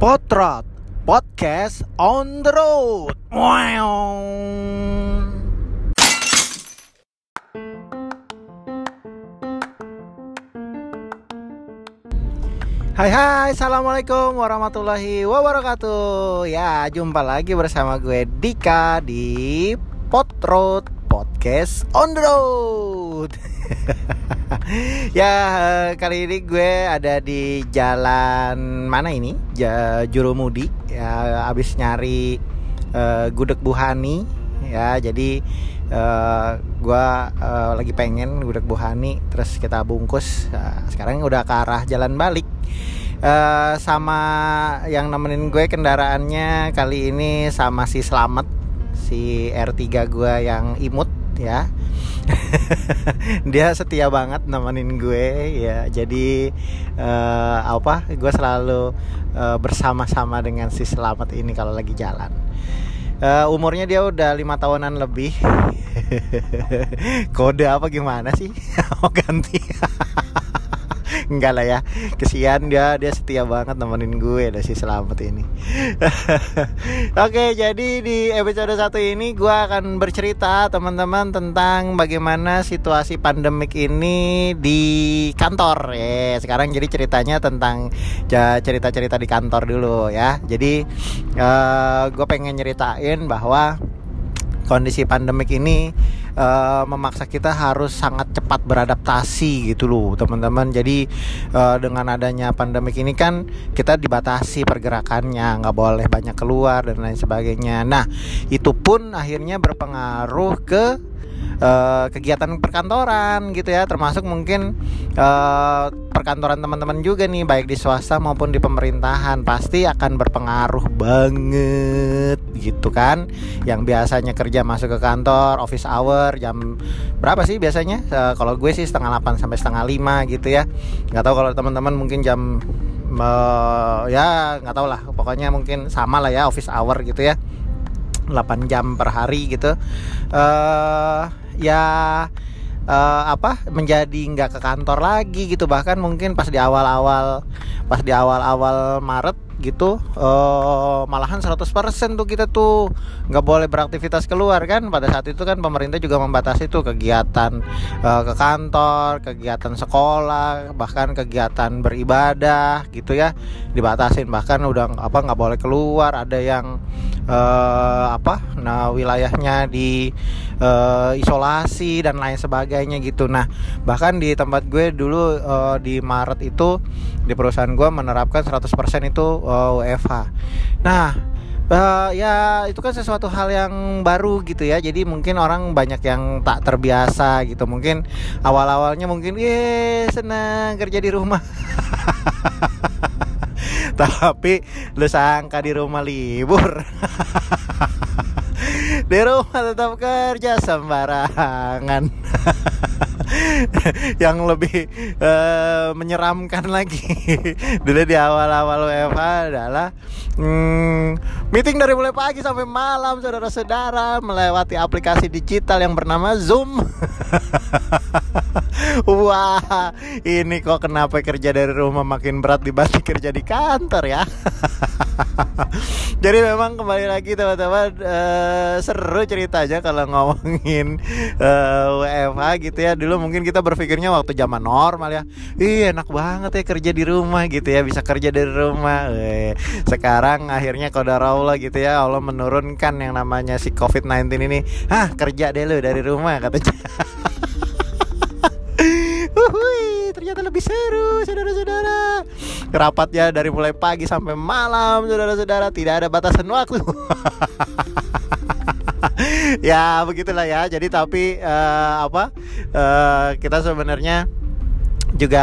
Potrot Podcast on the road. Hai hai, Assalamualaikum warahmatullahi wabarakatuh. Ya, jumpa lagi bersama gue Dika di Potrot Podcast on the road Ya, kali ini gue ada di jalan mana ini? Ja, Jurumudi Ya, abis nyari uh, gudeg Buhani. Ya, jadi uh, gue uh, lagi pengen gudeg Buhani Terus kita bungkus. Uh, Sekarang udah ke arah jalan balik. Uh, sama yang nemenin gue kendaraannya kali ini sama si Slamet si R3 gue yang imut ya dia setia banget nemenin gue ya. Jadi uh, apa gue selalu uh, bersama-sama dengan si Slamet ini kalau lagi jalan. Uh, umurnya dia udah lima tahunan lebih. Kode apa gimana sih? Mau ganti enggak lah ya. Kesian dia dia setia banget nemenin gue ada si selamat ini. Oke jadi di episode satu ini gue akan bercerita teman-teman tentang bagaimana situasi pandemik ini di kantor. Ya sekarang jadi ceritanya tentang cerita-cerita di kantor dulu ya. Jadi uh, gue pengen nyeritain bahwa kondisi pandemik ini uh, memaksa kita harus sangat cepat beradaptasi gitu loh teman-teman. Jadi uh, dengan adanya pandemik ini kan kita dibatasi pergerakannya nggak boleh banyak keluar dan lain sebagainya. Nah itu pun akhirnya berpengaruh ke uh, kegiatan perkantoran gitu ya. Termasuk mungkin uh, perkantoran teman-teman juga nih baik di swasta maupun di pemerintahan pasti akan berpengaruh banget gitu kan. Yang biasanya kerja masuk ke kantor office hour jam berapa sih biasanya? Uh, kalau gue sih setengah 8 sampai setengah 5 gitu ya. Nggak tahu kalau teman-teman mungkin jam uh, ya nggak tahu lah. Pokoknya mungkin sama lah ya office hour gitu ya. 8 jam per hari gitu. Uh, ya uh, apa menjadi nggak ke kantor lagi gitu. Bahkan mungkin pas di awal-awal pas di awal-awal Maret gitu uh, malahan 100% tuh kita tuh nggak boleh beraktivitas keluar kan. Pada saat itu kan pemerintah juga membatasi tuh kegiatan uh, ke kantor kegiatan sekolah bahkan kegiatan beribadah gitu ya. Dibatasin bahkan udah apa nggak boleh keluar. Ada yang uh, apa nah wilayahnya di uh, isolasi dan lain sebagainya gitu. Nah bahkan di tempat gue dulu uh, di Maret itu di perusahaan gue menerapkan 100% itu WFH nah uh, ya itu kan sesuatu hal yang baru gitu ya. Jadi mungkin orang banyak yang tak terbiasa gitu. Mungkin awal awalnya mungkin ye senang kerja di rumah. Tapi lu sangka di rumah libur. Di rumah tetap kerja sembarangan yang lebih uh, menyeramkan lagi. Dulu di awal-awal WFH adalah hmm, meeting dari mulai pagi sampai malam saudara-saudara melewati aplikasi digital yang bernama Zoom wah ini kok kenapa kerja dari rumah makin berat dibanding kerja di kantor ya? Jadi memang kembali lagi teman-teman uh, seru ceritanya kalau ngomongin uh, eh, WFH gitu ya. Dulu mungkin kita berpikirnya waktu zaman normal ya. Ih enak banget ya kerja di rumah gitu ya bisa kerja dari rumah. Wih, sekarang akhirnya Allah gitu ya Allah menurunkan yang namanya si COVID-19 ini. Ah kerja deh lu dari rumah katanya lebih seru saudara-saudara. Rapatnya dari mulai pagi sampai malam saudara-saudara. Tidak ada batasan waktu. Ya begitulah ya. Jadi tapi uh, apa uh, kita sebenarnya juga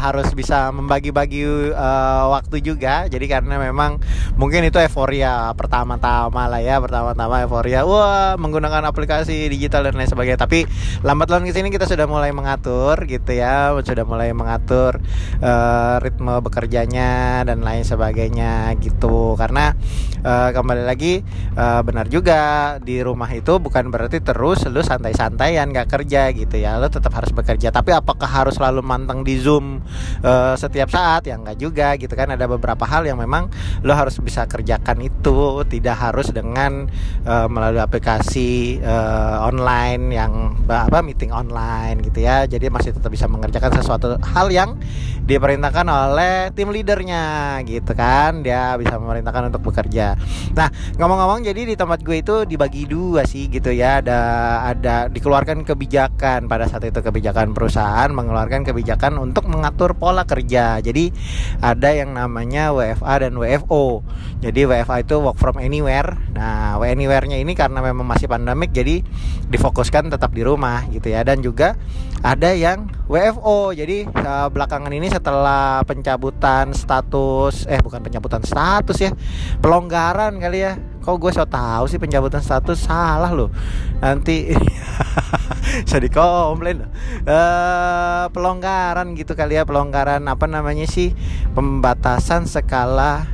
harus bisa membagi-bagi uh, waktu juga. Jadi karena memang mungkin itu euforia pertama-tama lah ya pertama-tama euforia wah menggunakan aplikasi digital dan lain sebagainya. Tapi lambat laun ke sini kita sudah mulai mengatur gitu ya sudah mulai mengatur uh, ritme bekerjanya dan lain sebagainya gitu. Karena uh, kembali lagi uh, benar juga di rumah itu bukan berarti terus lu santai-santaian nggak kerja gitu ya lu tetap harus bekerja. Tapi apakah harus selalu manteng di zoom uh, setiap saat ya enggak juga gitu kan. Ada beberapa hal yang memang lo harus bisa kerjakan itu. Tidak harus dengan uh, melalui aplikasi uh, online yang apa meeting online gitu ya. Jadi masih tetap bisa mengerjakan sesuatu hal yang diperintahkan oleh tim leadernya gitu kan. Dia bisa memerintahkan untuk bekerja. Nah ngomong-ngomong jadi di tempat gue itu dibagi dua sih gitu ya. Ada ada dikeluarkan kebijakan. Pada saat itu kebijakan perusahaan mengeluarkan kebijakan untuk mengatur pola kerja. Jadi ada yang namanya WFA dan WFO. Jadi WFA itu work from anywhere. Nah, anywhere-nya ini karena memang masih pandemik jadi difokuskan tetap di rumah gitu ya dan juga ada yang WFO. Jadi uh, belakangan ini setelah pencabutan status eh bukan pencabutan status ya. Pelonggaran kali ya kok gue so tau sih pencabutan status salah loh nanti bisa dikomplain uh, pelonggaran gitu kali ya pelonggaran apa namanya sih? Pembatasan skala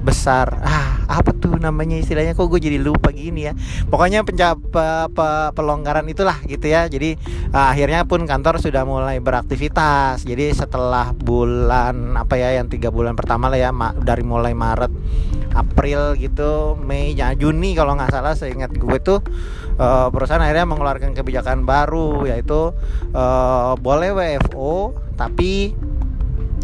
besar. Ah apa tuh namanya istilahnya? Kok gue jadi lupa gini ya? Pokoknya pencap pe, pe, pelonggaran itulah gitu ya. Jadi uh, akhirnya pun kantor sudah mulai beraktivitas. Jadi setelah bulan apa ya yang tiga bulan pertama lah ya dari mulai Maret April gitu Mei ya Juni kalau nggak salah seingat gue tuh uh, perusahaan akhirnya mengeluarkan kebijakan baru yaitu uh, boleh WFO tapi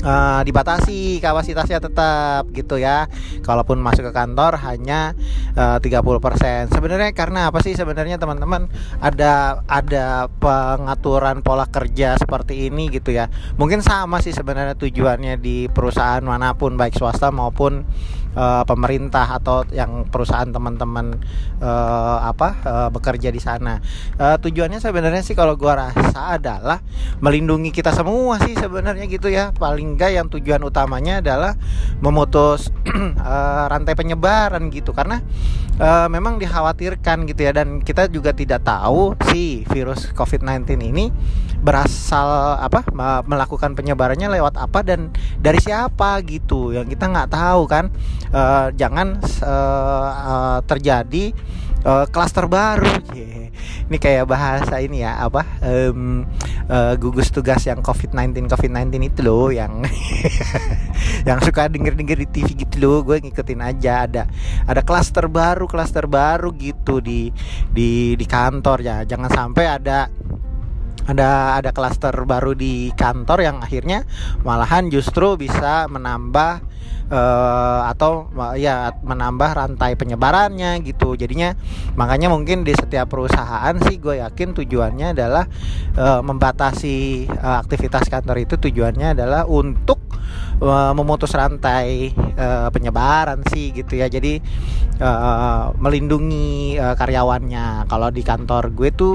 uh, dibatasi kapasitasnya tetap gitu ya. Kalaupun masuk ke kantor hanya uh, 30%. Sebenarnya karena apa sih sebenarnya teman-teman ada ada pengaturan pola kerja seperti ini gitu ya. Mungkin sama sih sebenarnya tujuannya di perusahaan mana pun baik swasta maupun uh, pemerintah atau yang perusahaan teman-teman uh, apa uh, bekerja di sana. Uh, tujuannya sebenarnya sih kalau gua rasa adalah melindungi kita semua sih sebenarnya gitu ya. Paling enggak yang tujuan utamanya adalah memutus uh, rantai penyebaran gitu karena uh, memang dikhawatirkan gitu ya dan kita juga tidak tahu si virus COVID-19 ini berasal apa melakukan penyebarannya lewat apa dan dari siapa gitu yang kita nggak tahu kan uh, jangan uh, uh, terjadi klaster uh, baru yeah. ini kayak bahasa ini ya apa um, uh, gugus tugas yang COVID-19 COVID-19 itu loh yang yang suka denger-denger di TV gitu loh gue ngikutin aja. Ada ada klaster baru klaster baru gitu di di di kantor ya. Jangan sampai ada ada ada klaster baru di kantor yang akhirnya malahan justru bisa menambah uh, atau ya menambah rantai penyebarannya gitu. Jadinya makanya mungkin di setiap perusahaan sih gue yakin tujuannya adalah uh, membatasi uh, aktivitas kantor itu tujuannya adalah untuk uh, memutus rantai uh, penyebaran sih gitu ya. Jadi uh, melindungi uh, karyawannya. Kalau di kantor gue tuh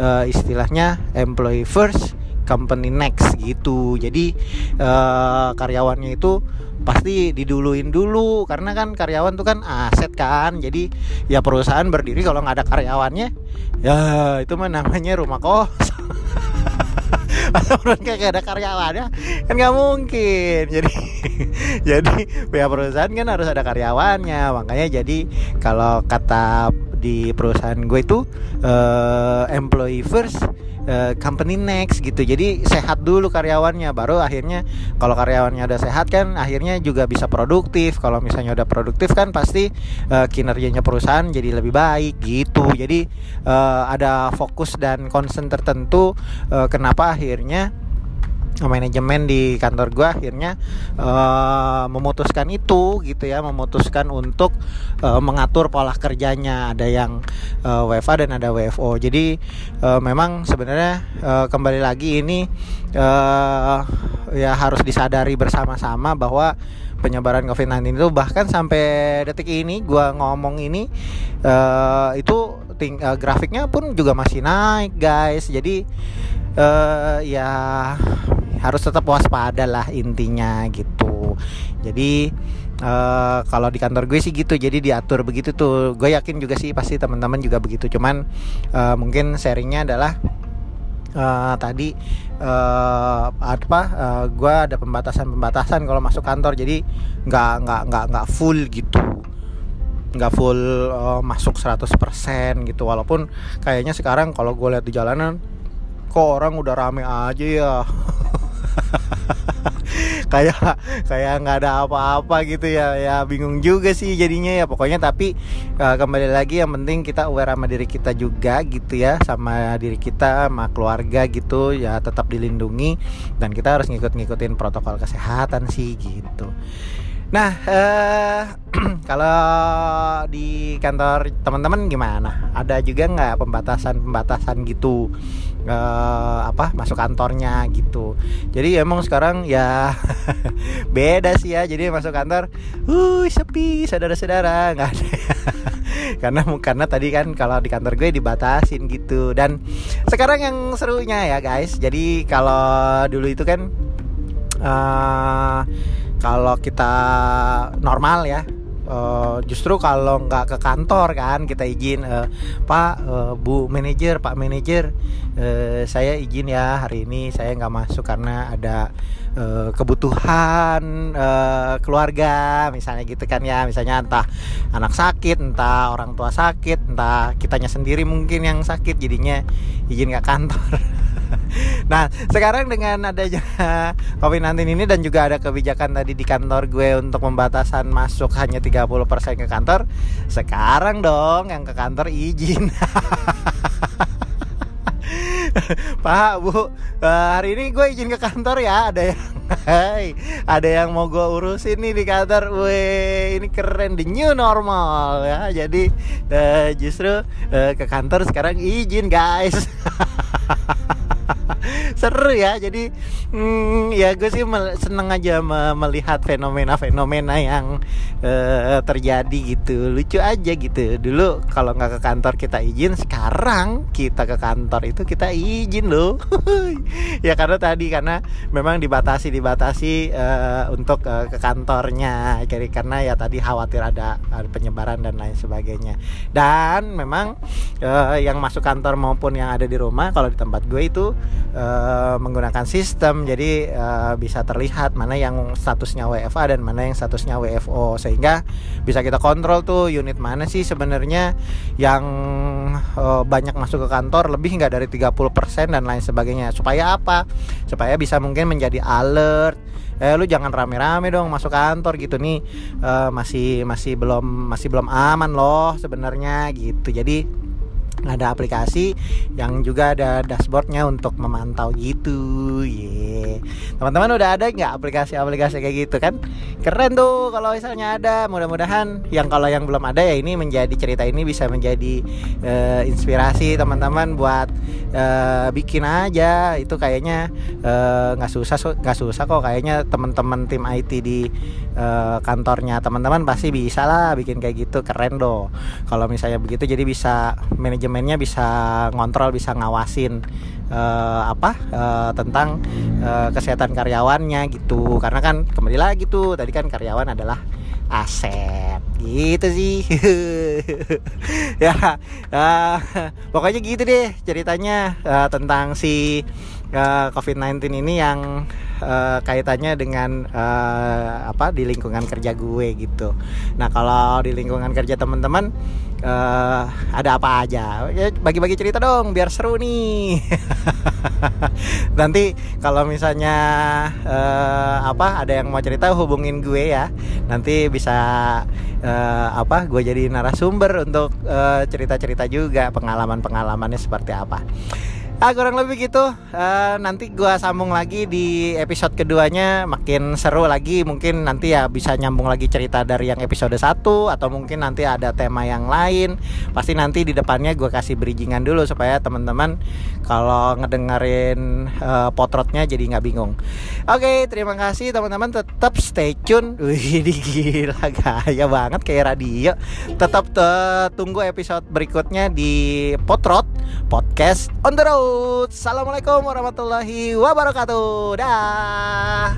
uh, istilahnya employee first company next gitu. Jadi uh, karyawannya itu pasti diduluin dulu. Karena kan karyawan tuh kan aset kan. Jadi ya perusahaan berdiri kalau nggak ada karyawannya ya itu mah namanya rumah kos atau kayak ada karyawannya kan nggak mungkin. Jadi jadi pihak perusahaan kan harus ada karyawannya. Makanya jadi kalau kata di perusahaan gue itu uh, employee first uh, company next gitu. Jadi sehat dulu karyawannya. Baru akhirnya kalau karyawannya udah sehat kan akhirnya juga bisa produktif. Kalau misalnya udah produktif kan pasti uh, kinerjanya perusahaan jadi lebih baik gitu. Jadi uh, ada fokus dan concern tertentu uh, kenapa akhirnya manajemen di kantor gue akhirnya uh, memutuskan itu gitu ya memutuskan untuk uh, mengatur pola kerjanya. Ada yang uh, WFA dan ada WFO jadi uh, memang sebenarnya uh, kembali lagi ini uh, ya harus disadari bersama-sama bahwa penyebaran COVID-19 itu bahkan sampai detik ini gue ngomong ini uh, itu ting uh, grafiknya pun juga masih naik guys. Jadi uh, ya harus tetap waspada lah intinya gitu. Jadi uh, kalau di kantor gue sih gitu jadi diatur begitu tuh. Gue yakin juga sih pasti teman-teman juga begitu. Cuman uh, mungkin sharingnya adalah uh, tadi uh, apa uh, gue ada pembatasan-pembatasan kalau masuk kantor. Jadi nggak nggak nggak nggak full gitu. Nggak full uh, masuk 100% gitu. Walaupun kayaknya sekarang kalau gue lihat di jalanan kok orang udah rame aja ya kayak kayak nggak ada apa-apa gitu ya ya bingung juga sih jadinya ya pokoknya tapi uh, kembali lagi yang penting kita aware sama diri kita juga gitu ya sama diri kita sama keluarga gitu ya tetap dilindungi dan kita harus ngikut-ngikutin protokol kesehatan sih gitu Nah, eh, kalau di kantor teman-teman gimana? Ada juga nggak pembatasan-pembatasan gitu? Eh, apa masuk kantornya gitu. Jadi emang sekarang ya beda sih ya. Jadi masuk kantor, uh sepi, saudara-saudara nggak ada. karena karena tadi kan kalau di kantor gue dibatasin gitu. Dan sekarang yang serunya ya guys. Jadi kalau dulu itu kan. Uh, kalau kita normal ya uh, justru kalau nggak ke kantor kan kita izin uh, Pak uh, Bu manajer Pak manajer uh, saya izin ya hari ini saya nggak masuk karena ada uh, kebutuhan uh, keluarga misalnya gitu kan ya. Misalnya entah anak sakit entah orang tua sakit entah kitanya sendiri mungkin yang sakit jadinya izin ke kantor nah sekarang dengan adanya COVID-19 ini dan juga ada kebijakan tadi di kantor gue untuk pembatasan masuk hanya 30% ke kantor sekarang dong yang ke kantor izin Pak Bu uh, hari ini gue izin ke kantor ya ada yang Hai, ada yang mau gue urusin nih di kantor. Weh, ini keren the new normal ya. Jadi uh, justru uh, ke kantor sekarang izin guys. Seru ya jadi hmm, ya gue sih seneng aja melihat fenomena-fenomena yang uh, terjadi gitu. Lucu aja gitu. Dulu kalau nggak ke kantor kita izin sekarang kita ke kantor itu kita izin loh. Ya karena tadi karena memang dibatasi dibatasi uh, untuk uh, ke kantornya. Jadi karena ya tadi khawatir ada, ada penyebaran dan lain sebagainya. Dan memang uh, yang masuk kantor maupun yang ada di rumah kalau di tempat gue itu uh, menggunakan sistem jadi uh, bisa terlihat mana yang statusnya WFA dan mana yang statusnya WFO sehingga bisa kita kontrol tuh unit mana sih sebenarnya yang uh, banyak masuk ke kantor lebih nggak dari 30% dan lain sebagainya. Supaya apa? Supaya bisa mungkin menjadi alert. Eh lu jangan rame-rame dong masuk kantor gitu nih. Uh, masih masih belum masih belum aman loh sebenarnya gitu. Jadi ada aplikasi yang juga ada dashboardnya untuk memantau gitu. Ye. Teman-teman udah ada nggak aplikasi-aplikasi kayak gitu kan? Keren tuh kalau misalnya ada. Mudah-mudahan yang kalau yang belum ada ya ini menjadi cerita ini bisa menjadi uh, inspirasi teman-teman buat uh, bikin aja. Itu kayaknya eh, nggak uh, susah nggak susah kok. Kayaknya teman-teman tim IT di uh, kantornya. Teman-teman pasti bisa lah bikin kayak gitu keren doh kalau misalnya begitu jadi bisa manajemen manajemennya bisa ngontrol bisa ngawasin uh, apa uh, tentang uh, kesehatan karyawannya gitu. Karena kan kembali lagi tuh tadi kan karyawan adalah aset. Gitu sih. Ya uh, pokoknya gitu deh ceritanya uh, tentang si uh, COVID-19 ini yang uh, kaitannya dengan uh, apa di lingkungan kerja gue gitu. Nah kalau di lingkungan kerja teman-teman uh, ada apa aja? Ya, bagi-bagi cerita dong biar seru nih. Nanti kalau misalnya uh, apa ada yang mau cerita hubungin gue ya. Nanti bisa uh, apa gue jadi narasumber untuk cerita-cerita uh, juga pengalaman-pengalamannya seperti apa. Ah kurang lebih gitu. Uh, nanti gua sambung lagi di episode keduanya makin seru lagi. Mungkin nanti ya bisa nyambung lagi cerita dari yang episode 1 atau mungkin nanti ada tema yang lain. Pasti nanti di depannya gua kasih bridgingan dulu supaya teman-teman kalau ngedengerin uh, potrotnya jadi nggak bingung. Oke, okay, terima kasih teman-teman tetap stay tune. Wih, gila gaya banget kayak radio. Tetap uh, tunggu episode berikutnya di Potrot Podcast on the road. Assalamualaikum warahmatullahi wabarakatuh. Dah.